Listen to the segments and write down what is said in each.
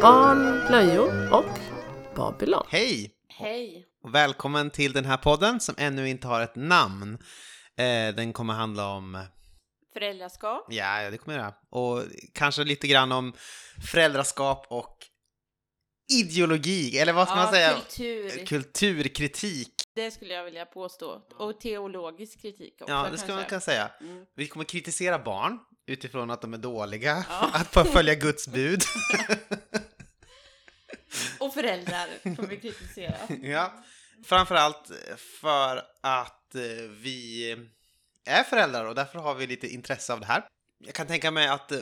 Barn, blöjor och Babylon. Hej! Hej! Och välkommen till den här podden som ännu inte har ett namn. Eh, den kommer handla om, Föräldraskap. ja, ja, det kommer jag göra. Och kanske lite grann om föräldraskap och ideologi, eller vad ska man säga? kultur. Kulturkritik. Det skulle jag vilja påstå. Och teologisk kritik också Ja, det ska man kunna säga. Mm. Vi kommer kritisera barn utifrån att de är dåliga, Ja. att följa Guds bud. Och föräldrar kommer vi kritisera. ja, framförallt för att eh, vi är föräldrar och därför har vi lite intresse av det här. Jag kan tänka mig att eh,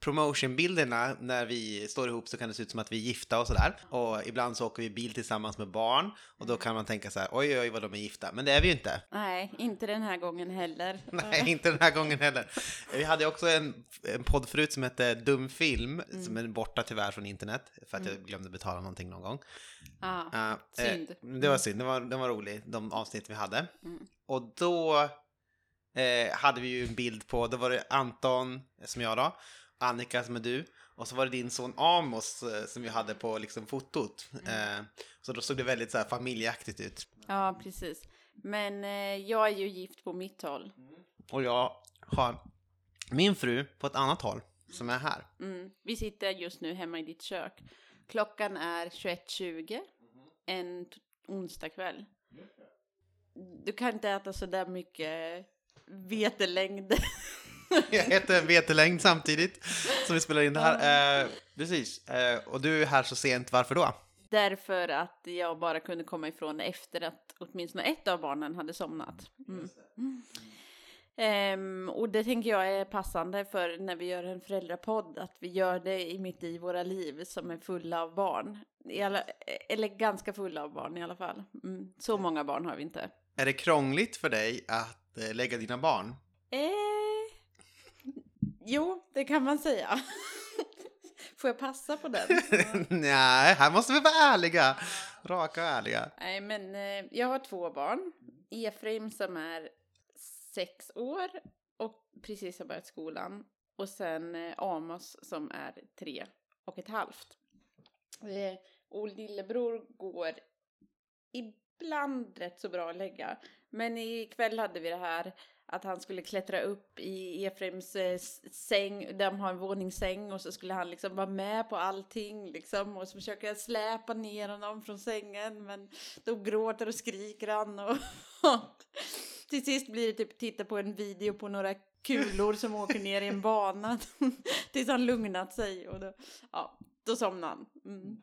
promotionbilderna när vi står ihop så kan det se ut som att vi är gifta och sådär. Och ibland så åker vi bil tillsammans med barn och då kan man tänka så här, oj oj vad de är gifta. Men det är vi ju inte. Nej, inte den här gången heller. Nej, inte den här gången heller. Vi hade också en, en podd förut som hette Dum film, som är borta tyvärr från internet för att jag glömde betala någonting någon gång. Ja. Ja, Synd. Eh, det var synd, det var, det var roligt, de avsnitt vi hade. Mm. Och då eh, hade vi ju en bild på, då var det Anton, som jag då, Annika som är du, och så var det din son Amos eh, som vi hade på liksom fotot. Mm. Eh, så då såg det väldigt så här familjeaktigt ut. ja, precis. Men eh, jag är ju gift på mitt håll. Och jag har min fru på ett annat håll, som är här. Mm. Vi sitter just nu hemma i ditt kök. Klockan är 21.20 en onsdagkväll. Du kan inte äta så där mycket vetelängd. Jag heter vetelängd samtidigt som vi spelar in det här. Eh, precis, eh, och du är här så sent, varför då? Därför att jag bara kunde komma ifrån efter att åtminstone ett av barnen hade somnat. Mm. Ehm, och det tänker jag är passande för när vi gör en föräldrapodd, att vi gör det i mitt i våra liv som är fulla av barn. Alla, eller ganska fulla av barn i alla fall. Mm. Så många barn har vi inte. Är det krångligt för dig att eh, lägga dina barn? Eh, jo, det kan man säga. Får jag passa på den? Nej, här måste vi vara ärliga. Raka och ärliga. Nej, men eh, jag har två barn. Efraim som är sex år och precis har börjat skolan. Och sen eh, Amos som är tre och ett halvt. Eh, och lillebror går ibland rätt så bra att lägga. Men ikväll hade vi det här att han skulle klättra upp i Efraims eh, säng, de har en våningssäng och så skulle han liksom vara med på allting liksom och så försöker jag släpa ner honom från sängen men då gråter och skriker han och till sist blir det typ titta på en video på några kulor som åker ner i en bana tills han lugnat sig och då, ja, då somnade han. Mm.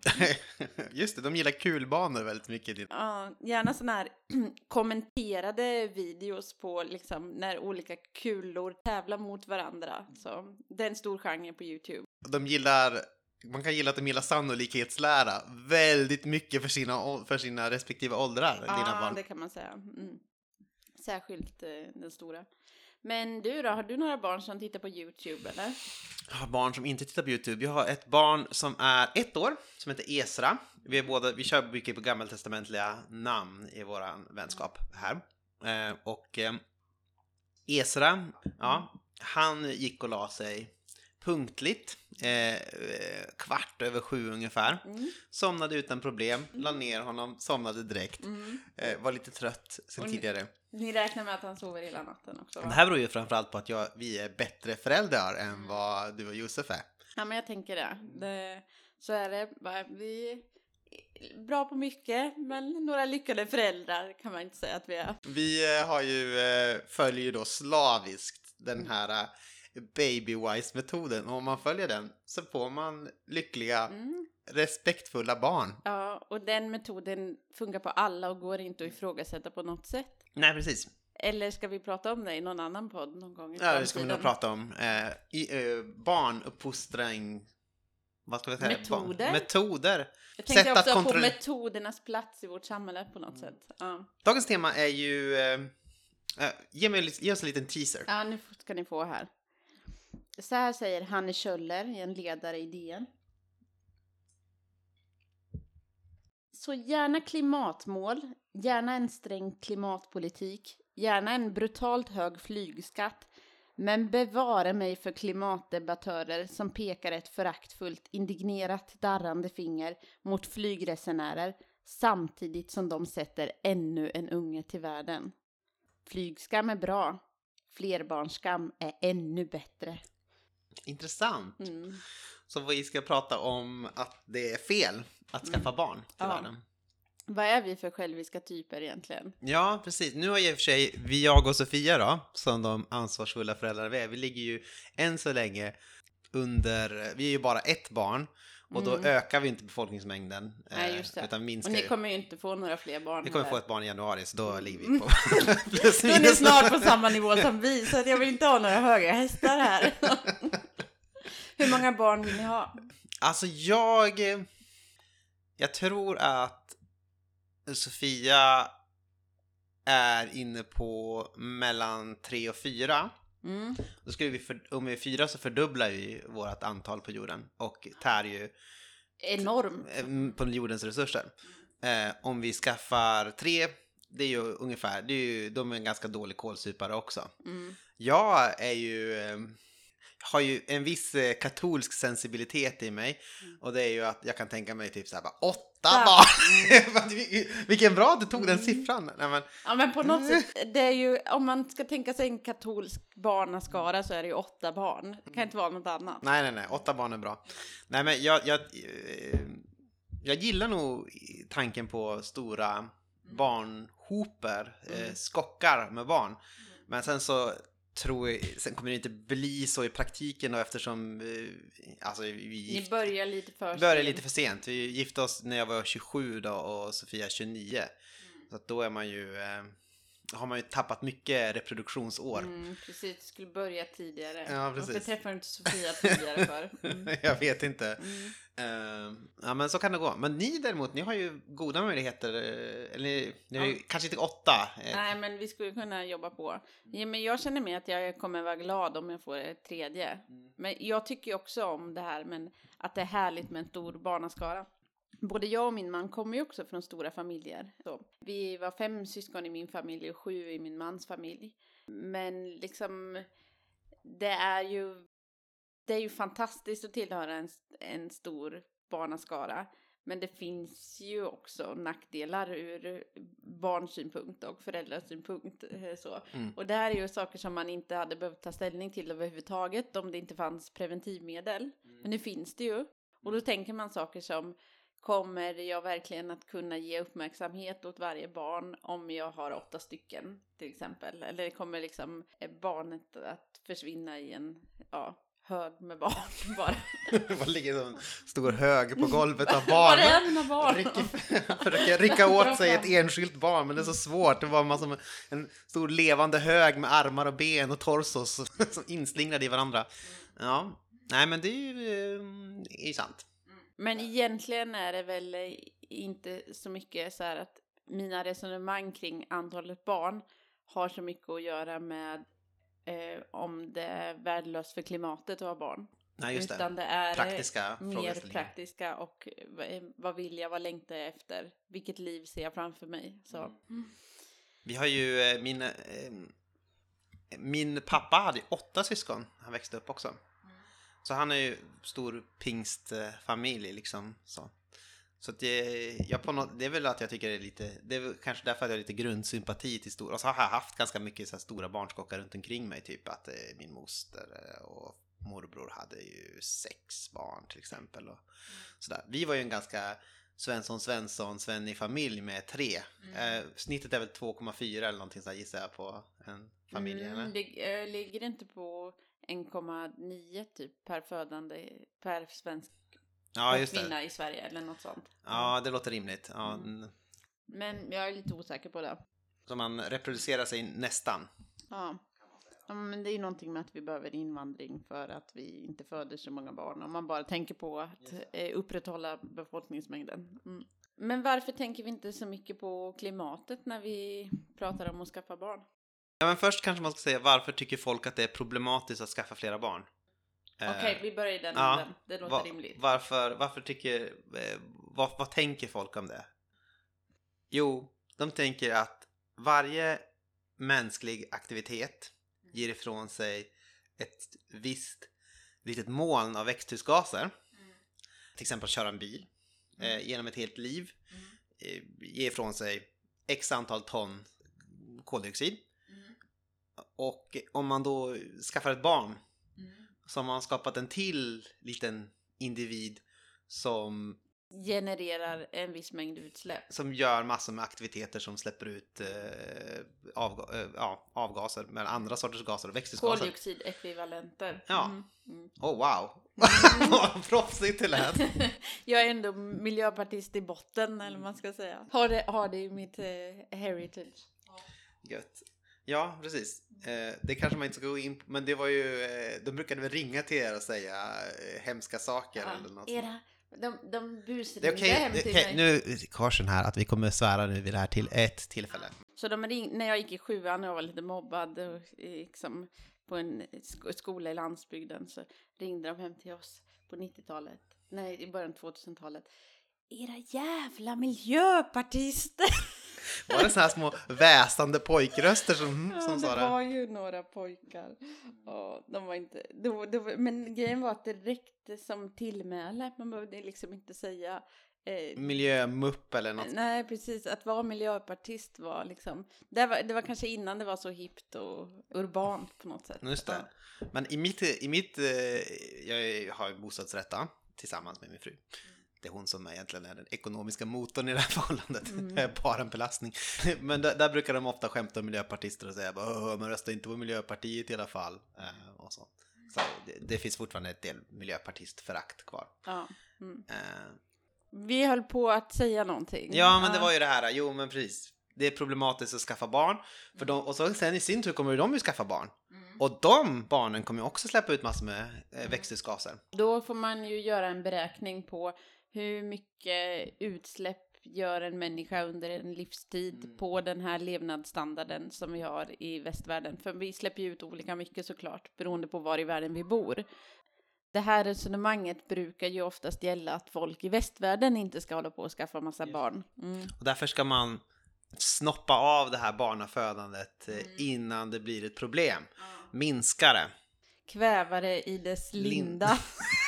Just det, de gillar kulbanor väldigt mycket. Ja, gärna sådana här kommenterade videos på liksom när olika kulor tävlar mot varandra. Så det är en stor genre på YouTube. De gillar, man kan gilla att de gillar sannolikhetslära väldigt mycket för sina, för sina respektive åldrar, Ja, barn. det kan man säga. Mm. Särskilt eh, den stora. Men du då, har du några barn som tittar på YouTube eller? Jag har barn som inte tittar på YouTube. Jag har ett barn som är ett år, som heter Esra. Vi, är båda, vi kör mycket på gammaltestamentliga namn i våran vänskap här. Eh, och eh, Esra, ja, han gick och la sig punktligt, eh, kvart över sju ungefär. Mm. Somnade utan problem, la ner honom, somnade direkt. Mm. Eh, var lite trött sen Och tidigare. Ni räknar med att han sover hela natten också? Va? Det här beror ju framförallt på att jag, vi är bättre föräldrar än vad du och Josef är. Ja, men jag tänker det. det så är det. Vi är bra på mycket, men några lyckade föräldrar kan man inte säga att vi är. Vi eh, har ju, eh, följer ju då slaviskt den här eh, baby-wise-metoden. Och om man följer den så får man lyckliga, Mm. respektfulla barn. Ja, och den metoden funkar på alla och går inte att ifrågasätta på något sätt. Nej, precis. Eller ska vi prata om det i någon annan podd någon gång i Ja, det ska vi nog prata om. Eh, i, eh, barnuppfostran... Vad ska vi säga? Metoder? Barn- metoder. Jag tänkte sätt att också på metodernas plats i vårt samhälle på något sätt. Ja, Dagens tema är ju... Eh, eh, ge, mig, ge oss en liten teaser. ja nu ska ni få här. Så här säger Hanne Kjöller, en ledare i DN. Så gärna klimatmål, gärna en sträng klimatpolitik, gärna en brutalt hög flygskatt, Men bevare mig för klimatdebattörer som pekar ett föraktfullt, indignerat, darrande finger mot flygresenärer samtidigt som de sätter ännu en unge till världen. Flygskam är bra. Flerbarnsskam är ännu bättre. Intressant. Mm. Så vi ska prata om att det är fel att skaffa barn till Ja. världen. Vad är vi för själviska typer egentligen? Ja, precis. Nu har i och för sig vi, jag och Sofia då, som de ansvarsfulla föräldrar vi är, vi ligger ju än så länge under, vi är ju bara ett barn och då ökar vi inte befolkningsmängden. Mm. Nej, eh, just det. Utan Och minskar ni ju. kommer ju inte få några fler barn. Vi kommer få heller. ett barn i januari, så då ligger vi på plus Då är ni snart på samma nivå som vi, så att jag vill inte ha några höga hästar här. Hur många barn vill ni ha? Alltså jag... Jag tror att Sofia är inne på mellan tre och fyra. Mm. Då skulle vi för, om vi är fyra så fördubblar vi vårt antal på jorden och tär ju Enormt. eh, på jordens resurser. Eh, om vi skaffar tre, det är ju ungefär, det är ju, de är en ganska dålig kålsupare också. Mm. Jag är ju, eh, har ju en viss eh, katolsk sensibilitet i mig och det är ju att jag kan tänka mig typ såhär bara åtta Ja. barn! Vilken bra du tog den Mm. siffran! Nej, men, Ja, men på något sätt, det är ju, om man ska tänka sig en katolsk barnaskara så är det ju åtta barn. Det kan inte vara något annat. nej, nej, nej, åtta barn är bra. Nej, men jag, jag, eh, jag gillar nog tanken på stora barnhoper, eh, Mm. skockar med barn. Men sen så tror sen kommer det inte bli så i praktiken då eftersom eh, alltså vi Ni gift, börjar lite för började sent. lite för sent. Vi gifte oss när jag var 27 då och Sofia 29. Så att då är man ju, eh, har man ju tappat mycket reproduktionsår. Mm, precis, du skulle börja tidigare. Ja, precis. Varför träffade du inte Sofia tidigare för? Mm. jag vet inte. Mm. Eh, ja men så kan det gå. Men ni däremot, ni har ju goda möjligheter. eh, Eller ni har ju Ja. kanske inte åtta. eh, Nej, men vi skulle kunna jobba på. Ja, men jag känner mig att jag kommer vara glad om jag får ett tredje. Mm. Men jag tycker ju också om det här, men att det är härligt med en stor barnaskara. Både jag och min man kommer ju också från stora familjer. Så, vi var fem syskon i min familj och sju i min mans familj. Men liksom, det är ju, det är ju fantastiskt att tillhöra en, en stor barnaskara. Men det finns ju också nackdelar ur barnsynpunkt och föräldrasynpunkt. eh, Så. Mm. Och det här är ju saker som man inte hade behövt ta ställning till överhuvudtaget om det inte fanns preventivmedel. Men nu finns det ju. Och då tänker man saker som Kommer jag verkligen att kunna ge uppmärksamhet åt varje barn om jag har åtta stycken till exempel? Eller kommer liksom eh, barnet att försvinna i en ja, hög med barn bara? Det ligger en stor hög på golvet av barn. Var är mina barn? Rycker, försöker rycka åt sig ett enskilt barn, men det är så svårt. Det var man som en stor levande hög med armar och ben och torsos som inslingrade i varandra. Ja, nej men det är ju, eh, är ju sant. Men egentligen är det väl eh, inte så mycket så här att mina resonemang kring antalet barn har så mycket att göra med eh, om det är värdelöst för klimatet att ha barn. Nej, just Utan det. det är eh, Praktiska mer praktiska och eh, vad vill jag, vad längtar jag efter, vilket liv ser jag framför mig. Så. Vi har ju min... Min pappa hade åtta syskon. Han växte upp också. Så han är ju stor pingstfamilj liksom. Så, så att det, jag på något, det är väl att jag tycker det är lite, det är kanske därför att jag har lite grundsympati till stora, och så har jag haft ganska mycket så stora barnskockar runt omkring mig, typ att eh, min moster eh, och morbror hade ju sex barn till exempel. Och sådär. Vi var ju en ganska Svensson Svensson Svennig familj med tre. Eh, snittet är väl 2,4 eller någonting sådär gissar jag på en familj. Mm, det, eh, ligger det inte på 1,9 typ per födande per svensk Ja, just det. kvinna i Sverige eller något sånt. Ja, det låter rimligt. Ja, Mm. Men jag är lite osäker på det. Så man reproducerar sig nästan. Ja. ja, men det är ju någonting med att vi behöver invandring för att vi inte föder så många barn. Om man bara tänker på att eh, upprätthålla befolkningsmängden. Mm. Men varför tänker vi inte så mycket på klimatet när vi pratar om att skaffa barn? Ja, men först kanske man ska säga varför tycker folk att det är problematiskt att skaffa flera barn? Eh, Okej, vi börjar i den ja, änden. Det låter va- rimligt. Varför, varför tycker, eh, vad, vad tänker folk om det? Jo, de tänker att varje mänsklig aktivitet ger ifrån sig ett visst litet moln av växthusgaser, till exempel köra en bil eh, genom ett helt liv, eh, ge ifrån sig x antal ton koldioxid. Och om man då skaffar ett barn så har man skapat en till liten individ som, Genererar en viss mängd utsläpp. som gör massor med aktiviteter som släpper ut eh, avga, eh, ja, avgaser, men andra sorters gaser och växthusgaser. Koldioxidekvivalenter. Ja. Mm. Mm. Oh wow! Vad proffsigt det lät! Jag är ändå miljöpartist i botten, eller vad man ska säga. Har det, har det i mitt eh, heritage. Gött. Ja, precis. Eh, det kanske man inte ska gå in på, men det var ju, eh, de brukade väl ringa till er och säga eh, hemska saker eller något era, de, de busringde okej, hem till okej. mig. nu Karsen här att vi kommer svära nu vid det här till ett tillfälle. Så de ring, när jag gick i sjuan och jag var lite mobbad och liksom på en sk- skola i landsbygden så ringde de hem till oss på 90-talet. Nej, i början av 2000-talet. Era jävla miljöpartister! Var det såna här små väsande pojkröster som, Ja, som sa det det? var ju några pojkar. Ja, de var inte... Det var, det var, men grejen var att det räckte som tillmäle. Man behövde liksom inte säga... Eh, Miljömupp eller något. nej, precis. Att vara miljöpartist var liksom... Det var, det var kanske innan det var så hippt och urbant på något sätt. Just det. Men i mitt, i mitt eh, jag har ju bostadsrätt då, tillsammans med min fru. Det är hon som egentligen är den ekonomiska motorn i det här förhållandet. Mm. Det är bara en belastning. Men där, där brukar de ofta skämta om miljöpartister och säga bara, "Åh, men rösta inte på Miljöpartiet i alla fall. Eh, och så. Så det, det finns fortfarande ett del miljöpartistförakt kvar. Ja. Mm. Eh, Vi höll på att säga någonting. Ja, men det var ju det här, jo men precis. Det är problematiskt att skaffa barn. För de, och så sen i sin tur kommer de ju skaffa barn. Och de barnen kommer ju också släppa ut massor med eh, växthusgaser. Då får man ju göra en beräkning på hur mycket utsläpp gör en människa under en livstid Mm. på den här levnadsstandarden som vi har i västvärlden. För vi släpper ju ut olika mycket såklart, beroende på var i världen vi bor. Det här resonemanget brukar ju oftast gälla att folk i västvärlden inte ska hålla på och skaffa massa barn. Mm. Och därför ska man snoppa av det här barnafödandet eh, Mm. innan det blir ett problem. Minska det. Kvävare i dess Lin- linda.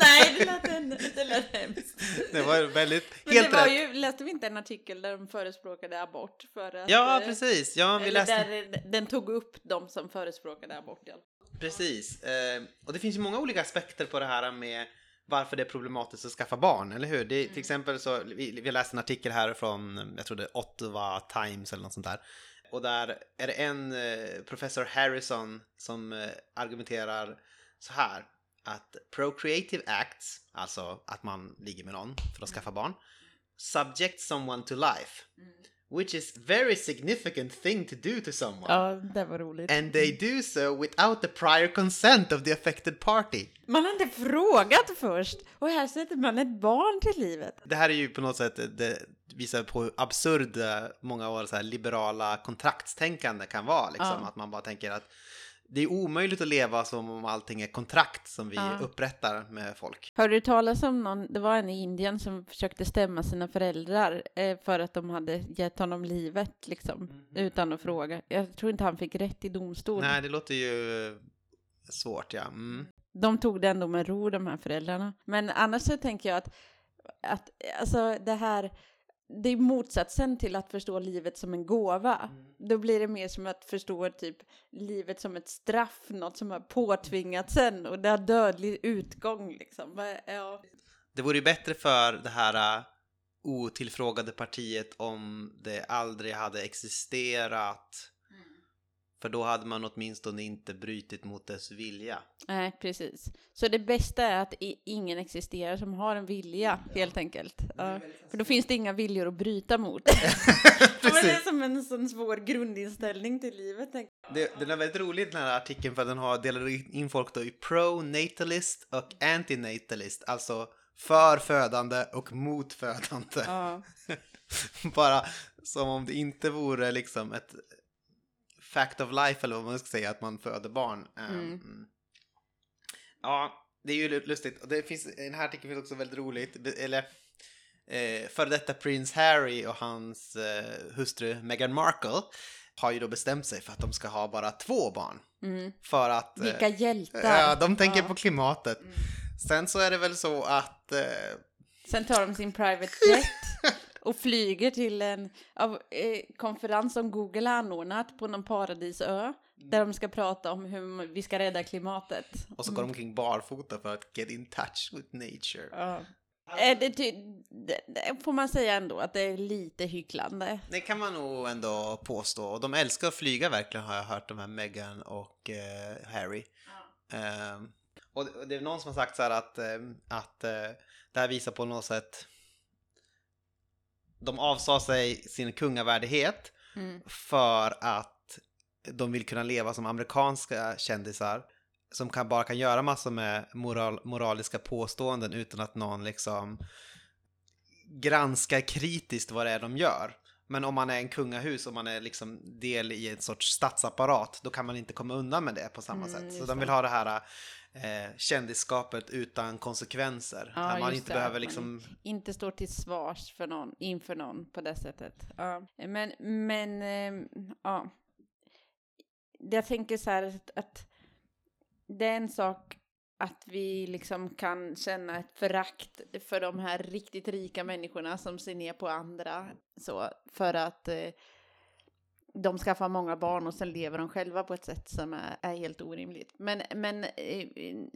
Nej, det lät, en, det lät hemskt. Det var väldigt, Men helt det var rätt. ju, läste vi inte en artikel där de förespråkade abort? För att, Ja, eh, precis. Ja, vi läste. där den tog upp de som förespråkade abort. Ja. Precis. Eh, och det finns ju många olika aspekter på det här med varför det är problematiskt att skaffa barn, eller hur? Det, till exempel så, vi, vi läste en artikel här från, jag tror det är Ottawa Times eller något sånt där. Och där är det en eh, professor Harrison som argumenterar så här att procreative acts, alltså att man ligger med någon för att skaffa barn, subject someone to life, which is very significant thing to do to someone. ja, det var roligt. And they do so without the prior consent of the affected party. Man har inte frågat först och här sätter man ett barn till livet. Det här är ju på något sätt, det visar på hur absurd eh, många av våra så här liberala kontraktstänkande kan vara. Liksom. Ja. Att man bara tänker att det är omöjligt att leva som om allting är kontrakt som vi Ja. upprättar med folk. Hörde du talas om någon, det var en i Indien som försökte stämma sina föräldrar eh, för att de hade gett honom livet liksom, utan att fråga. Jag tror inte han fick rätt i domstol. Nej, det låter ju svårt, ja. Mm. De tog det ändå med ro, de här föräldrarna. Men annars så tänker jag att, att alltså det här, det är motsatsen till att förstå livet som en gåva. Då blir det mer som att förstå typ livet som ett straff, något som har påtvingats sen och det har dödlig utgång liksom. Ja. Det vore ju bättre för det här uh, otillfrågade partiet om det aldrig hade existerat. För då hade man åtminstone inte brutit mot dess vilja. Nej, precis. Så det bästa är att ingen existerar som har en vilja, helt enkelt. Ja. För då finns det inga viljor att bryta mot. Men det är som en sån svår grundinställning till livet. Det, den är väldigt rolig den här artikeln för den har delat in folk då i pro-natalist och anti-natalist. Alltså för födande och mot födande. Ja. Bara som om det inte vore liksom ett fact of life eller vad man ska säga att man föder barn. Um, Mm. Ja, det är ju lustigt. Och det finns, den här artikeln finns också väldigt roligt. Eller eh, före detta prins Harry och hans eh, hustru Meghan Markle har ju då bestämt sig för att de ska ha bara två barn. Mm. För att... eh, Vilka hjältar! Ja, de tänker Ja. Mm. på klimatet. Sen så är det väl så att... Eh, Sen tar de sin private jet och flyger till en av, eh, konferens som Google har anordnat på någon paradisö. Där de ska prata om hur vi ska rädda klimatet. och så går de omkring barfota för att get in touch with nature. Ja. Är det, det, det får man säga ändå att det är lite hycklande. Det kan man nog ändå påstå. De älskar att flyga verkligen har jag hört, de här Meghan och eh, Harry. Och det- och det är någon som har sagt så här att, eh, att eh, det här visar på något sätt de avsade sig sin kungavärdighet Mm. för att de vill kunna leva som amerikanska kändisar som kan, bara kan göra massor med moral, moraliska påståenden utan att någon liksom granskar kritiskt vad det är de gör. Men om man är en kungahus och man är liksom del i en sorts statsapparat, då kan man inte komma undan med det på samma Mm, sätt. Så de vill ha det här eh, kändisskapet utan konsekvenser. Ja, man inte det, behöver liksom... Inte står till svars för någon, inför någon på det sättet. Ja. Men, men, eh, ja. Jag tänker så här att, att det är en sak att vi liksom kan känna ett förakt för de här riktigt rika människorna som ser ner på andra så för att eh, de skaffar många barn och sen lever de själva på ett sätt som är, är helt orimligt. Men, men eh,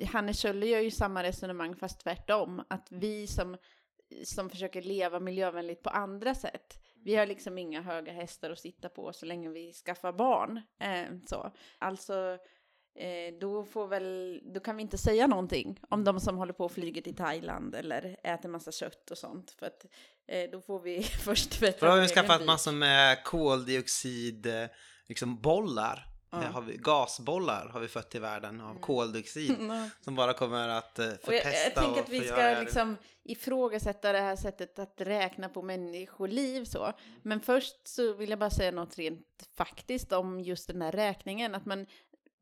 Hanne Kjölle gör ju samma resonemang fast tvärtom. Att vi som, som försöker leva miljövänligt på andra sätt, vi har liksom inga höga hästar att sitta på så länge vi skaffar barn. Eh, så. Alltså, eh, då, får väl, då kan vi inte säga någonting om de som håller på och flyger till Thailand eller äter massa kött och sånt. För att eh, då får vi först tvätta då har vi skaffat massor med koldioxid, eh, liksom bollar. Eh, Har vi, gasbollar har vi fött i världen av koldioxid. Mm. Som bara kommer att eh, Och jag, förpesta jag tänker att vi ska liksom ifrågasätta det här sättet att räkna på människoliv så. Men först så vill jag bara säga något rent faktiskt om just den här räkningen. Att man,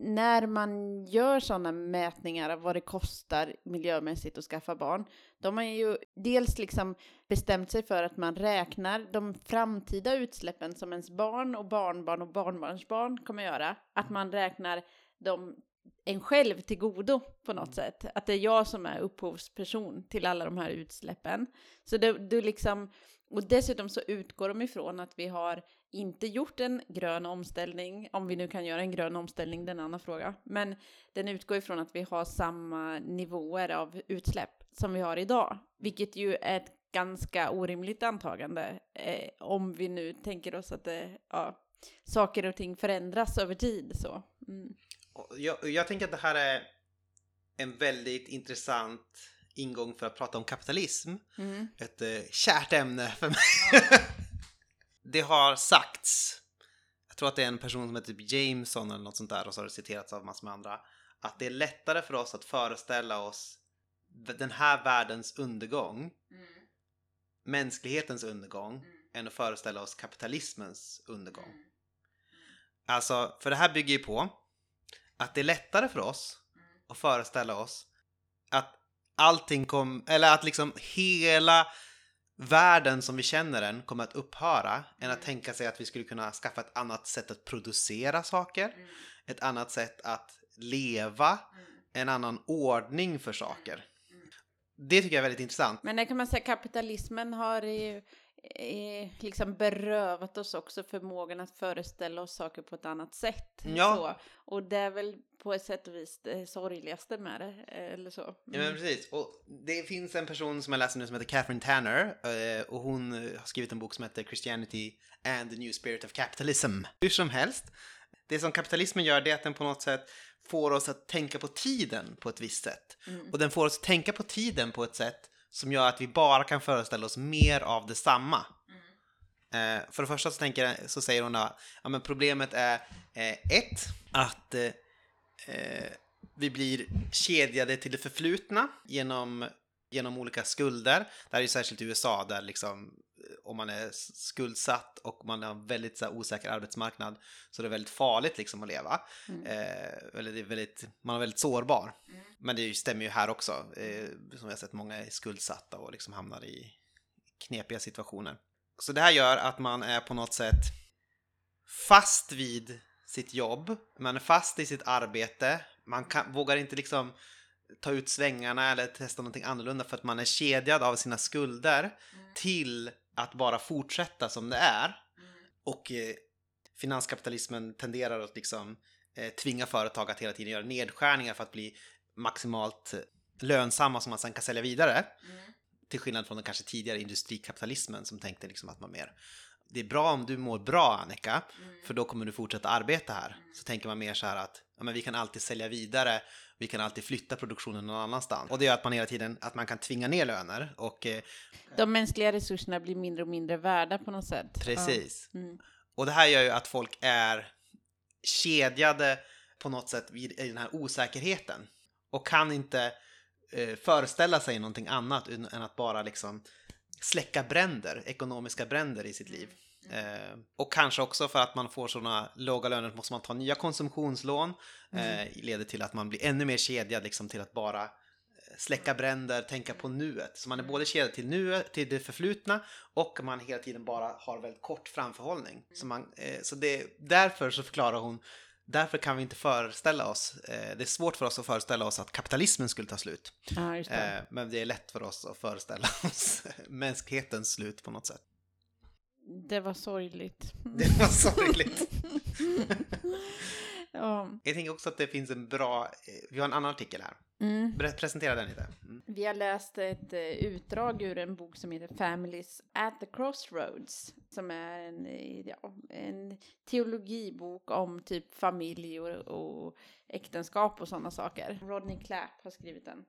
när man gör sådana mätningar av vad det kostar miljömässigt att skaffa barn, då har man ju dels liksom bestämt sig för att man räknar de framtida utsläppen som ens barn och barnbarn och barnbarnsbarn kommer göra. Att man räknar de en själv till godo på något sätt. Att det är jag som är upphovsperson till alla de här utsläppen. Så är liksom, och dessutom så utgår de ifrån att vi har inte gjort en grön omställning, om vi nu kan göra en grön omställning, det är en annan fråga. Men den utgår ifrån att vi har samma nivåer av utsläpp som vi har idag, vilket ju är ett ganska orimligt antagande eh, om vi nu tänker oss att det, ja, saker och ting förändras över tid. Så. Mm. Jag, jag tänker att det här är en väldigt intressant ingång för att prata om kapitalism. Mm. Ett eh, kärt ämne för mig. det har sagts, jag tror att det är en person som heter typ Jameson eller något sånt där och så har det citerats av massor med andra, att det är lättare för oss att föreställa oss den här världens undergång, mänsklighetens undergång, än att föreställa oss kapitalismens undergång. Alltså, för det här bygger ju på att det är lättare för oss att föreställa oss att allting kom, eller att liksom hela världen som vi känner den kommer att upphöra än att tänka sig att vi skulle kunna skaffa ett annat sätt att producera saker, ett annat sätt att leva, en annan ordning för saker. Det tycker jag är väldigt intressant. Men det kan man säga, kapitalismen har ju eh, liksom berövat oss också förmågan att föreställa oss saker på ett annat sätt. Ja. Så. Och det är väl på ett sätt och vis det sorgligaste med det, eller så. Ja, men Mm. precis. Och det finns en person som jag läser nu som heter Catherine Tanner eh, och hon eh, har skrivit en bok som heter Christianity and the New Spirit of Capitalism. Hur som helst, det som kapitalismen gör det är att den på något sätt får oss att tänka på tiden på ett visst sätt. Mm. Och den får oss att tänka på tiden på ett sätt som gör att vi bara kan föreställa oss mer av detsamma. Eh, för det första så, tänker, jag- så säger hon att ja, men problemet är eh, ett, att eh, eh, vi blir kedjade till det förflutna genom, genom olika skulder. Det här är särskilt i USA där liksom eh, om man är skuldsatt och man har en väldigt så här, osäker arbetsmarknad så är det väldigt farligt liksom att leva. Mm. Eh, är väldigt, man är väldigt sårbar. Men det stämmer ju här också. Eh, som vi har sett, många är skuldsatta och liksom hamnar i knepiga situationer. Så det här gör att man är på något sätt fast vid sitt jobb, man är fast i sitt arbete, man kan, vågar inte liksom ta ut svängarna eller testa någonting annorlunda för att man är kedjad av sina skulder till att bara fortsätta som det är. Och eh, finanskapitalismen tenderar att liksom eh, tvinga företag att hela tiden göra nedskärningar för att bli maximalt lönsamma som man sen kan sälja vidare. Till skillnad från den kanske tidigare industrikapitalismen som tänkte liksom att man mer det är bra om du mår bra Annika, för då kommer du fortsätta arbeta här. Så tänker man mer så här att ja, men vi kan alltid sälja vidare, vi kan alltid flytta produktionen någon annanstans. Och det gör att man hela tiden att man kan tvinga ner löner och eh, De mänskliga resurserna blir mindre och mindre värda på något sätt. precis. Ja. Mm. Och det här gör ju att folk är kedjade på något sätt vid i den här osäkerheten och kan inte eh, föreställa sig någonting annat än att bara liksom släcka bränder, ekonomiska bränder i sitt liv. Eh, och kanske också för att man får sådana låga löner måste man ta nya konsumtionslån. Eh, leder till att man blir ännu mer kedjad liksom till att bara eh, släcka bränder, tänka på nuet. Så man är både kedjad till nuet, till det förflutna och man hela tiden bara har väldigt kort framförhållning. Så, man, eh, så det, därför så förklarar hon Därför kan vi inte föreställa oss, eh, det är svårt för oss att föreställa oss att kapitalismen skulle ta slut. Ja, det. Eh, men det är lätt för oss att föreställa oss mänsklighetens slut på något sätt. Det var sorgligt. Det var sorgligt. ja. Jag tänker också att det finns en bra, eh, vi har en annan artikel här. mm. Presentera den lite. Mm. Vi har läst ett eh, utdrag ur en bok som heter Families at the Crossroads. Som är en, eh, ja, en teologibok om typ familj och, och äktenskap och sådana saker. Rodney Clapp har skrivit den.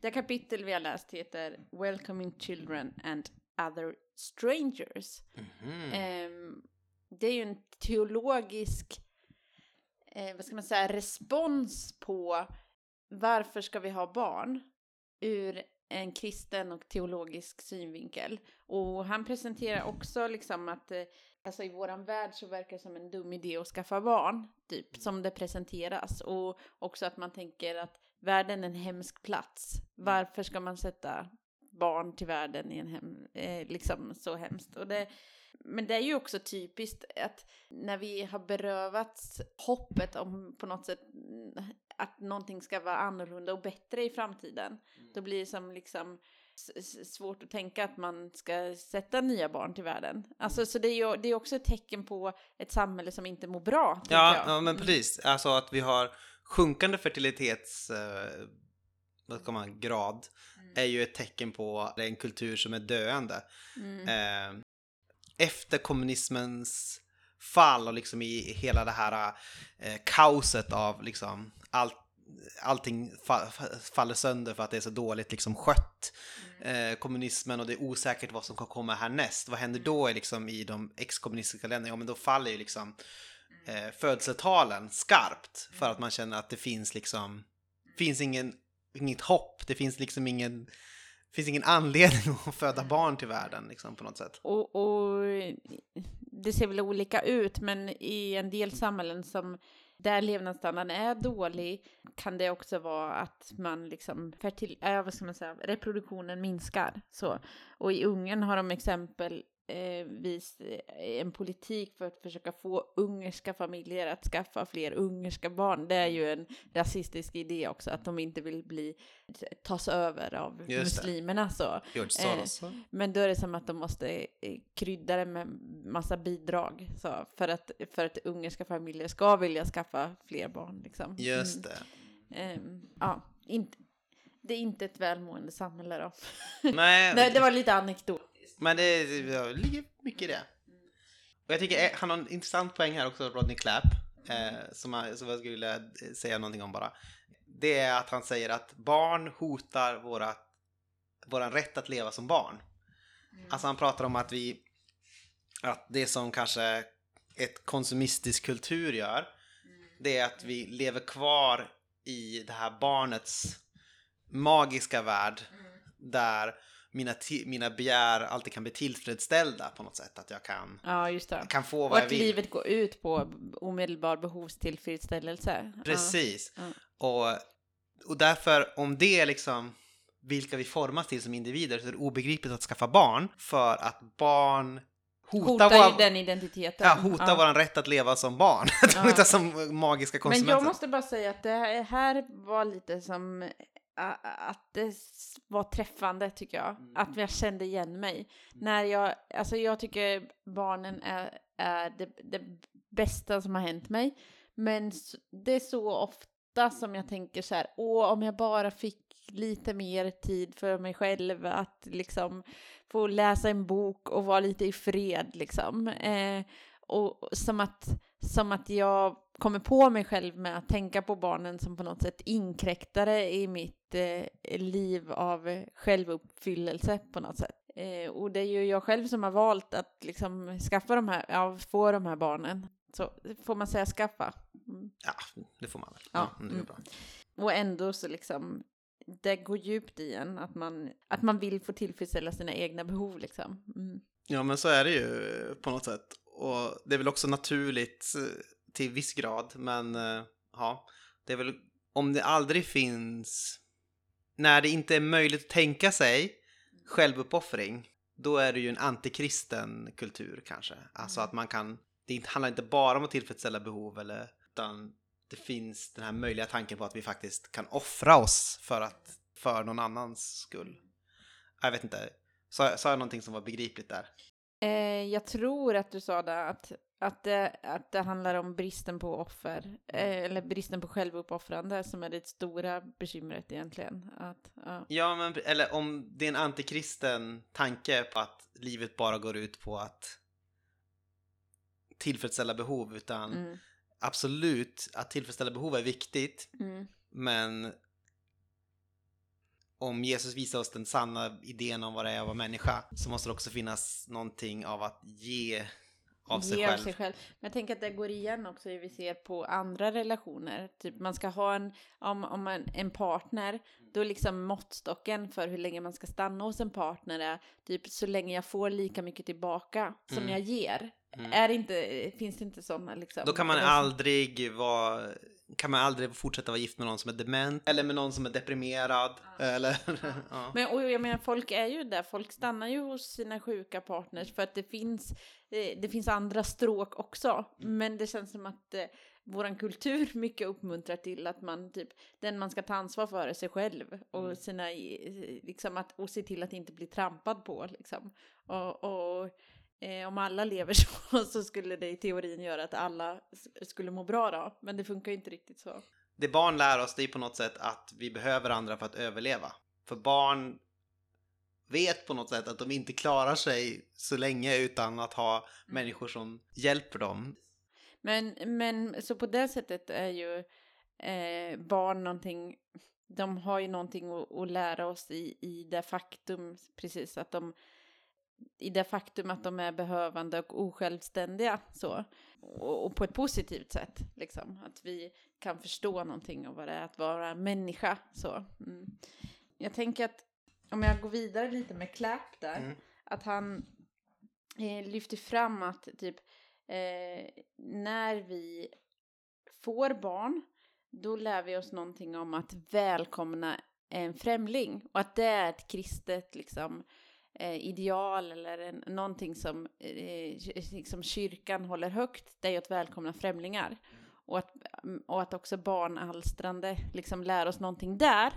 Det kapitel vi har läst heter Welcoming Children and Other Strangers. Mhm. Ehm, det är ju en teologisk, eh, vad ska man säga, respons på varför ska vi ha barn ur en kristen och teologisk synvinkel. Och han presenterar också liksom att eh, alltså i våran värld så verkar det som en dum idé att skaffa barn, typ, som det presenteras. Och också att man tänker att världen är en hemsk plats. Varför ska man sätta barn till världen i en hem, eh, liksom så hemskt? Och det, men det är ju också typiskt att när vi har berövats hoppet om på något sätt mm, att någonting ska vara annorlunda och bättre i framtiden, då blir det som liksom svårt att tänka att man ska sätta nya barn till världen. Alltså, så det är ju det är också ett tecken på ett samhälle som inte mår bra. Ja, jag. ja, men precis. Alltså att vi har sjunkande fertilitets... Eh, vad ska man, grad är ju ett tecken på en kultur som är döende. Mm. Eh, efter kommunismens fall och liksom i hela det här eh, kaoset av liksom allt allting fa faller sönder för att det är så dåligt liksom skött. Eh, kommunismen och det är osäkert vad som kan komma härnäst. Vad händer då liksom, i de ex-kommunistiska länderna? Ja, men då faller ju liksom eh, födelsetalen skarpt för att man känner att det finns liksom finns ingen, inget hopp. Det finns liksom ingen finns ingen anledning att föda barn till världen liksom, på något sätt. Och, och det ser väl olika ut, men i en del samhällen som där levnadsstandarden är dålig kan det också vara att man liksom fertil, äh, vad ska man säga, reproduktionen minskar. Så. Och i Ungern har de exempel exempelvis en politik för att försöka få ungerska familjer att skaffa fler ungerska barn. Det är ju en rasistisk idé också, att de inte vill bli tas över av Just det. muslimerna. Så. Eh. Men då är det som att de måste eh, krydda det med massa bidrag så, för, att, för att ungerska familjer ska vilja skaffa fler barn. Liksom. Just det. Mm. Ehm, ja, inte, det är inte ett välmående samhälle då. Nej, Nej, det var lite anekdot. Men det, det ligger mycket i det. Och jag tycker eh, han har en intressant poäng här också, Rodney Clapp, eh, som, jag, som jag skulle vilja eh, säga någonting om bara. Det är att han säger att barn hotar våra, våran rätt att leva som barn. Alltså han pratar om att vi, att det som kanske ett konsumistisk kultur gör, det är att vi lever kvar i det här barnets magiska värld där mina, mina begär alltid kan bli tillfredsställda på något sätt. Att jag kan, Ja, just det. kan få Och vad jag att vill. livet går ut på omedelbar behovstillfredsställelse. Precis. Ja. Och, och därför, om det är liksom vilka vi formas till som individer så är det obegripligt att skaffa barn för att barn hota, Hotar våra, ju den identiteten. ja, hota Ja. vår rätt att leva som barn. Ja. Som magiska Men konsumenter. jag måste bara säga att det här var lite som att det var träffande tycker jag. Mm. Att jag kände igen mig. När jag, alltså jag tycker barnen är, är det, det bästa som har hänt mig. Men det är så ofta som jag tänker så här, åh om jag bara fick lite mer tid för mig själv, att liksom få läsa en bok och vara lite i fred liksom. Eh, och som att, som att jag kommer på mig själv med att tänka på barnen som på något sätt inkräktare i mitt eh, liv av självuppfyllelse på något sätt. Eh, och det är ju jag själv som har valt att liksom skaffa de här, ja, få de här barnen. Så får man säga skaffa. Mm. Ja, det får man väl. Ja, Ja, det är mm. bra. Och ändå så liksom, det går djupt i en, att man, att man vill få tillfredsställa sina egna behov liksom. Mm. Ja, men så är det ju på något sätt. Och det är väl också naturligt eh, till viss grad, men eh, ja, det är väl om det aldrig finns, när det inte är möjligt att tänka sig självuppoffring, då är det ju en antikristen kultur kanske. Alltså Mm. att man kan, det handlar inte bara om att tillfredsställa behov eller, utan det finns den här möjliga tanken på att vi faktiskt kan offra oss för att, för någon annans skull. Jag vet inte, sa, sa jag någonting som var begripligt där? Eh, jag tror att du sa det, att, att, det, att det handlar om bristen på offer, eh, eller bristen på självuppoffrande som är det stora bekymret egentligen. Att, ja. Ja, men eller om det är en antikristen tanke på att livet bara går ut på att tillfredsställa behov, utan Mm, absolut att tillfredsställa behov är viktigt, mm, men om Jesus visar oss den sanna idén om vad det är att vara människa så måste det också finnas någonting av att ge av sig själv. sig själv. Men jag tänker att det går igen också hur vi ser på andra relationer. Typ man ska ha en, om, om en, en partner, då liksom måttstocken för hur länge man ska stanna hos en partner är typ så länge jag får lika mycket tillbaka som Mm. jag ger. Mm. Är det inte, finns det inte sådana liksom? Då kan man aldrig vara kan man aldrig fortsätta vara gift med någon som är dement eller med någon som är deprimerad eller ja. Men och jag menar, folk är ju där, folk stannar ju hos sina sjuka partners för att det finns, eh, det finns andra stråk också. Men det känns som att eh, våran kultur mycket uppmuntrar till att man typ, den man ska ta ansvar för är sig själv och sina, eh, liksom att, och se till att inte bli trampad på liksom. Och, och eh, om alla lever så, så skulle det i teorin göra att alla skulle må bra då, men det funkar ju inte riktigt så. Det barn lär oss det är på något sätt att vi behöver andra för att överleva. För barn vet på något sätt att de inte klarar sig så länge utan att ha människor som hjälper dem. Men, men så på det sättet är ju eh, barn någonting, de har ju någonting att, att lära oss i, i det faktum, precis att de, i det faktum att de är behövande och osjälvständiga så. Och, och på ett positivt sätt, liksom. Att vi kan förstå någonting av vad det är att vara människa, så. Mm. Jag tänker att om jag går vidare lite med Clap där, Mm. att han eh, lyfter fram att typ eh, när vi får barn, då lär vi oss någonting om att välkomna en främling och att det är ett kristet liksom, eh, ideal eller en, någonting som eh, liksom kyrkan håller högt, det är att välkomna främlingar. Och att, och att också barnalstrande liksom lär oss någonting där.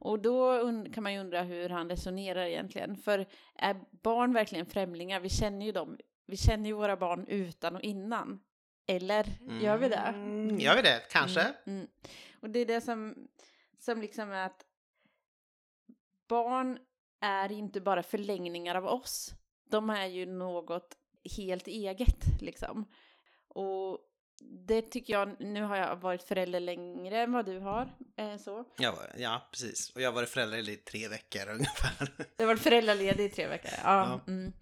Och då kan man ju undra hur han resonerar egentligen. För är barn verkligen främlingar? Vi känner ju dem. Vi känner ju våra barn utan och innan. Eller gör vi det? Mm, gör vi det? Kanske? Mm, mm. Och det är det som, som liksom är att barn är inte bara förlängningar av oss. De är ju något helt eget liksom. Och det tycker jag, nu har jag varit förälder längre än vad du har. Eh, så. Ja, ja, precis. Och jag har varit förälder i tre veckor ungefär. Du har varit föräldraledig i tre veckor. Ja. Ja. Mm.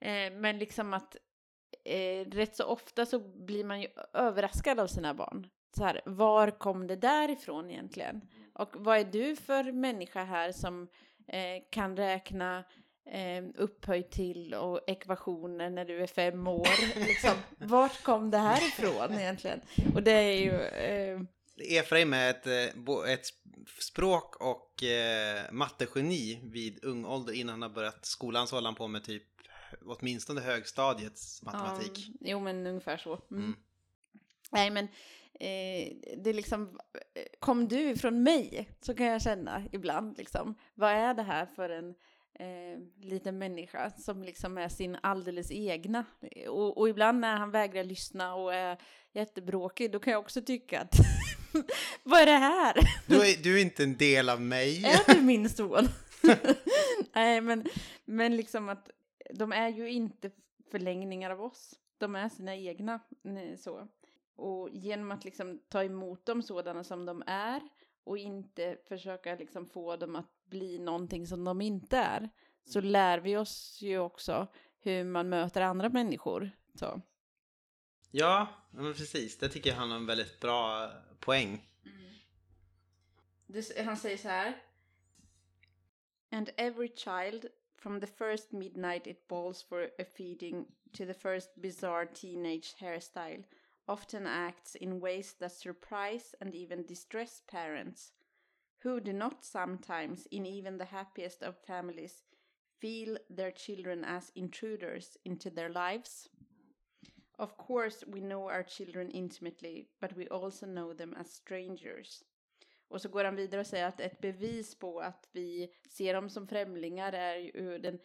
Eh, men liksom att eh, rätt så ofta så blir man ju överraskad av sina barn. Så här, var kom det där ifrån egentligen? Och vad är du för människa här som kan räkna eh, upphöjt till och ekvationer när du är fem år? liksom, vart kom det här ifrån egentligen? Och det är ju... Eh, Efraim är ett, eh, ett språk och eh, mattegeni vid ung ålder. Innan han har börjat skolan så håller han på med typ åtminstone högstadiets matematik. Ja, jo, men ungefär så. Mm. Mm. Nej, men eh, det liksom, eh, kom du ifrån mig? Så kan jag känna ibland, liksom. Vad är det här för en eh, liten människa som liksom är sin alldeles egna? Och, och ibland när han vägrar lyssna och är jättebråkig, då kan jag också tycka att vad är det här? Du, är, du är inte en del av mig. Är du min son? Nej, men, men liksom att de är ju inte förlängningar av oss. De är sina egna. nej, Så. Och genom att liksom ta emot dem sådana som de är och inte försöka liksom få dem att bli någonting som de inte är så lär vi oss ju också hur man möter andra människor. Så. Ja, men precis. Det tycker jag han har en väldigt bra poäng. Det, han säger så här. And every child, from the first midnight it bawls for a feeding to the first bizarre teenage hairstyle, often acts in ways that surprise and even distress parents, who do not sometimes, in even the happiest of families, feel their children as intruders into their lives. Of course, we know our children intimately, but we also know them as strangers. Och så går han vidare och säger att ett bevis på att vi ser dem som främlingar är ju den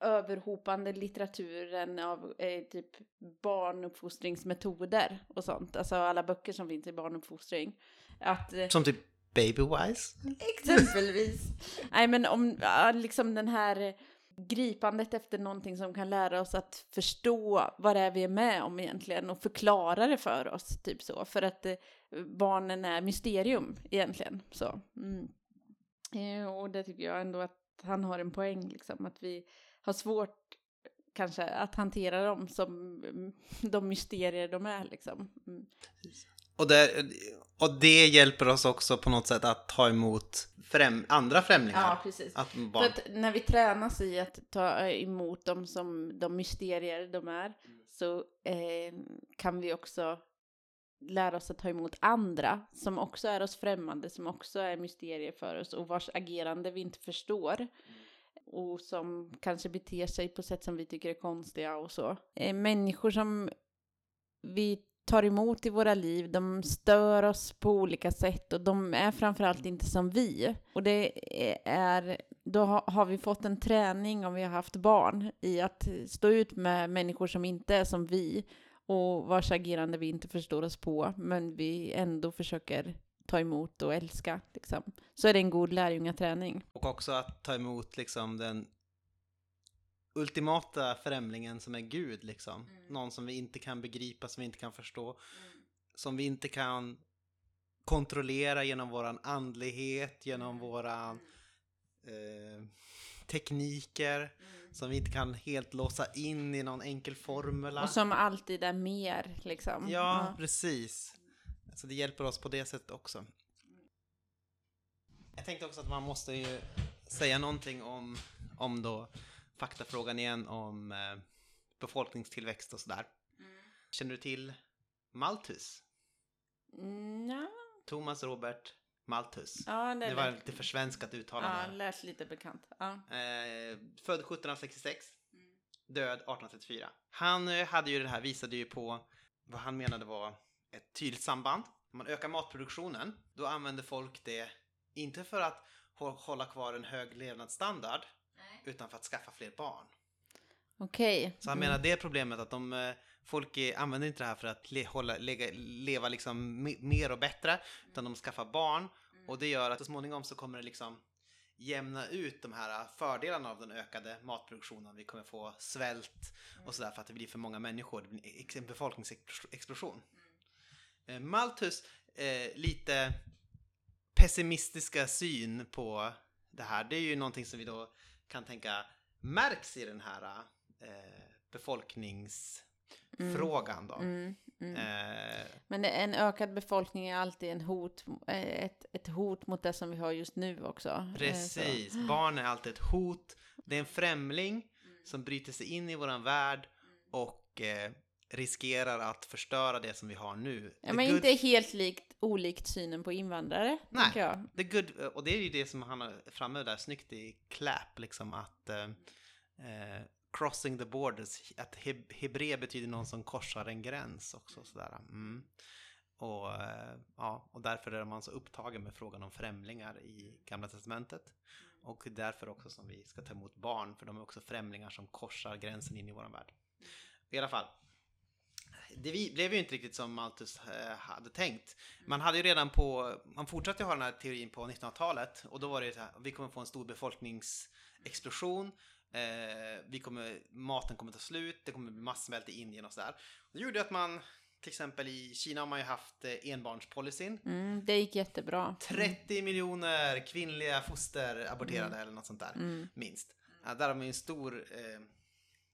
överhopande litteraturen av eh, typ barnuppfostringsmetoder och sånt. Alltså alla böcker som finns i barnuppfostring. Att, eh, Som typ Babywise. Exempelvis. Nej men om liksom den här gripandet efter någonting som kan lära oss att förstå vad det är vi är med om egentligen och förklara det för oss, typ så. För att eh, barnen är mysterium egentligen. Så. Mm. Eh, och det tycker jag ändå att han har en poäng, liksom, att vi har svårt kanske att hantera dem som mm, de mysterier de är. Liksom. Mm. Och det, och det hjälper oss också på något sätt att ta emot främ, andra främlingar. Ja, precis. Att För barn, att när vi tränas i att ta emot dem som de mysterier de är så eh, kan vi också lära oss att ta emot andra som också är oss främmande, som också är mysterier för oss och vars agerande vi inte förstår och som kanske beter sig på sätt som vi tycker är konstiga och så. Eh, människor som vi tar emot i våra liv, de stör oss på olika sätt och de är framförallt inte som vi. Och det är, då har vi fått en träning om vi har haft barn i att stå ut med människor som inte är som vi och vars agerande vi inte förstår oss på, men vi ändå försöker ta emot och älska. Liksom. Så är det en god lärjungaträning. och också att ta emot liksom den ultimata främlingen som är Gud liksom. Någon som vi inte kan begripa, som vi inte kan förstå. Som vi inte kan kontrollera genom våran andlighet, genom våran eh, tekniker. Som vi inte kan helt låsa in i någon enkel formula. Och som alltid är mer, liksom. Ja, precis. Så det hjälper oss på det sättet också. Jag tänkte också att man måste ju säga någonting om, om då faktafrågan igen om eh, befolkningstillväxt och sådär. Känner du till Malthus? Mm, ja, Thomas Robert Malthus. ja, det, Det var lite försvenskat ja, uttalande. lät lite bekant. Ja. Eh, född 1766, död 1834. Han eh, hade ju det här, visade ju på vad han menade var ett tydligt samband. Om man ökar matproduktionen, då använder folk det inte för att hå- hålla kvar en hög levnadsstandard, utan för att skaffa fler barn. Okej. Så han menar det problemet att de, eh, folk använder inte det här för att le, hålla, lega, leva liksom me- mer och bättre, utan de skaffar barn och det gör att så småningom så kommer det liksom jämna ut de här eh, fördelarna av den ökade matproduktionen. Vi kommer få svält och sådär för att det blir för många människor. Det blir en befolkningsexplosion. Eh, Malthus eh, lite pessimistiska syn på det här, det är ju någonting som vi då kan tänka märks i den här eh, befolkningsfrågan då. Mm, mm. Eh, Men en ökad befolkning är alltid en hot, eh, ett, ett hot mot det som vi har just nu också. Eh, så. precis, barn är alltid ett hot. Det är en främling som bryter sig in i våran värld och riskerar att förstöra det som vi har nu. Ja, The men good- inte helt likt, olikt synen på invandrare, Nej. jag. The good, och det är ju det som han har framme där snyggt i Clap, liksom att eh, eh, crossing the borders, att he hebre betyder någon som korsar en gräns också. Sådär. Mm. Och, eh, ja, och därför är man så upptagen med frågan om främlingar i Gamla Testamentet. Och därför också som vi ska ta emot barn, för de är också främlingar som korsar gränsen in i vår värld. I alla fall, det blev ju inte riktigt som Malthus eh, hade tänkt. Man hade ju redan på, man fortsatte ha den här teorin på 1900-talet och då var det så här, vi kommer få en stor befolkningsexplosion, eh, vi kommer, maten kommer ta slut, det kommer bli massvält i Indien och sådär. Det gjorde att man, till exempel i Kina har man ju haft eh, enbarnspolicyn. Mm, det gick jättebra. 30 miljoner kvinnliga foster aborterade eller något sånt där, Mm. minst. Ja, där har man ju en stor eh,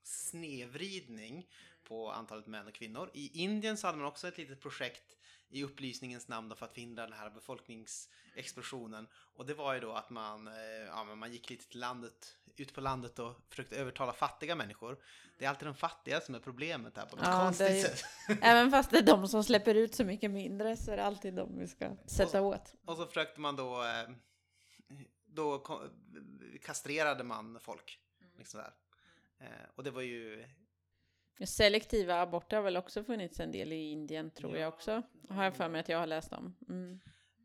snedvridning på antalet män och kvinnor. I Indien så hade man också ett litet projekt i upplysningens namn då för att förhindra den här befolkningsexplosionen. Och det var ju då att man, eh, ja, men man gick lite till landet, ut på landet och försökte övertala fattiga människor. Det är alltid de fattiga som är problemet här på något Ja, konstigt ju- sätt. Även fast det är de som släpper ut så mycket mindre så är det alltid de vi ska sätta åt. Och så försökte man då, eh, då kastrerade man folk. Liksom där. Eh, och det var ju, Selektiva aborter har väl också funnits en del i Indien tror Ja. jag också. Har jag för mig att jag har läst om. Mm.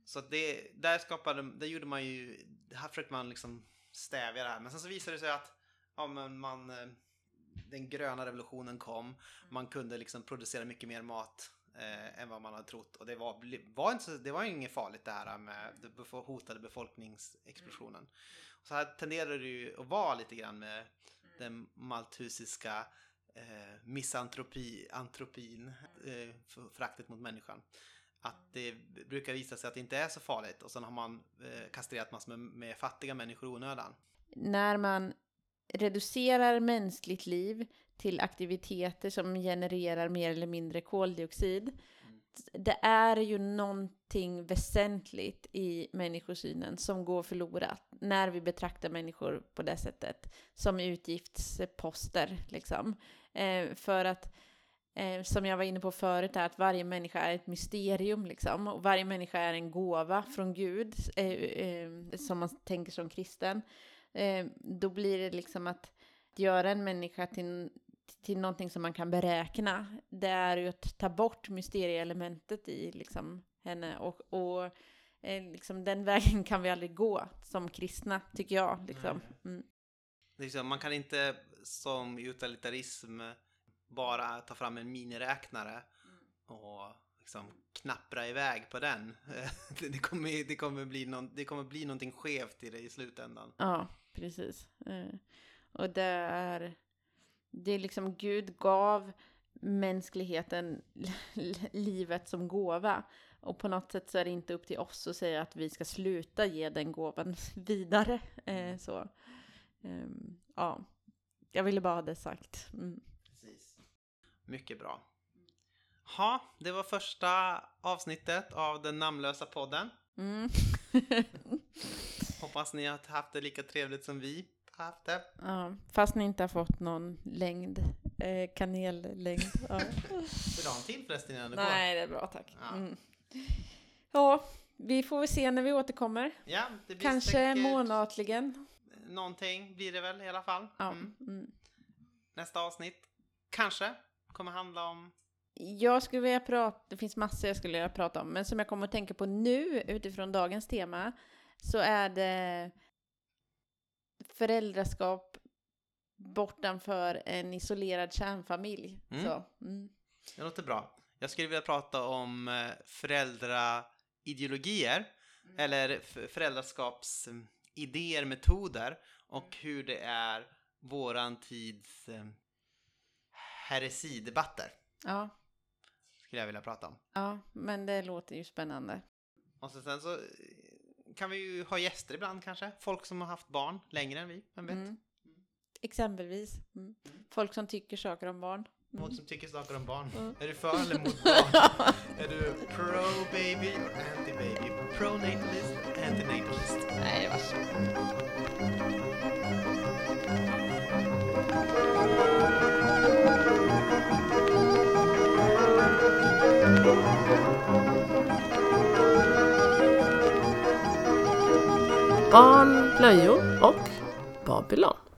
så det, där skapade, där gjorde man ju, här försökte man liksom stävja det här. Men sen så visade det sig att, ja men man, eh, den gröna revolutionen kom, man kunde liksom producera mycket mer mat eh, än vad man hade trott. Och det var, var inte det var inget farligt det här med den hotade befolkningsexplosionen. Så här tenderar det ju att vara lite grann med den malthusiska eh, misantropi, antropin, eh, för- föraktet mot människan. Att det brukar visa sig att det inte är så farligt och sen har man eh, kastrerat massor med, med fattiga människor i onödan. När man reducerar mänskligt liv till aktiviteter som genererar mer eller mindre koldioxid. Det är ju någonting väsentligt i människosynen som går förlorat när vi betraktar människor på det sättet som utgiftsposter. Liksom. Eh, för att, eh, som jag var inne på förut, är att varje människa är ett mysterium. Liksom, och varje människa är en gåva från Gud, eh, eh, som man tänker som kristen. Eh, då blir det liksom att göra en människa till, till någonting som man kan beräkna. Det är ju att ta bort mysterieelementet i liksom, henne. Och, och eh, liksom, den vägen kan vi aldrig gå som kristna, tycker jag. Liksom. Mm. Liksom, man kan inte som utilitarism bara ta fram en miniräknare och liksom knappra iväg på den. Det- kommer, det, kommer bli någon, det kommer bli någonting skevt i det i slutändan. Ja, precis. Eh, och det är, det är liksom Gud gav mänskligheten livet som gåva. Och på något sätt så är det inte upp till oss att säga att vi ska sluta ge den gåvan vidare. Eh, så. Ehm, ja, jag ville bara ha det sagt. Mm. Precis. Mycket bra. Ha, det var första avsnittet av den namnlösa podden. Mm. Hoppas ni har haft det lika trevligt som vi har haft det. ja, fast ni inte har fått någon längd, eh, kanellängd. Ja. Vill du ha en till förresten innan du går? Nej, det är bra tack. Ja. Mm. Ja, vi får väl se när vi återkommer. Ja, Kanske säkert månatligen. Någonting blir det väl i alla fall. Mm. Mm. Nästa avsnitt kanske kommer handla om Jag skulle vilja prata, det finns massor jag skulle vilja prata om, men som jag kommer att tänka på nu utifrån dagens tema så är det föräldraskap bortanför en isolerad kärnfamilj. Mm. Så, mm. Det låter bra. Jag skulle vilja prata om eh, föräldraideologier eller f- föräldraskapsidéer, metoder och hur det är våran tids eh, heresidebatter. ja, Skulle jag vilja prata om. ja, men det låter ju spännande. Och så, sen så eh, kan vi ju ha gäster ibland kanske. Folk som har haft barn längre än vi, vem vet? Mm. Exempelvis. Mm. Folk som tycker saker om barn. Mm. Folk som tycker saker om barn. Mm. Är du för eller mot barn? är du pro baby or anti baby? Pro natalist, anti natalist? Nej, varsågod. Barn, blöjor och Babylon.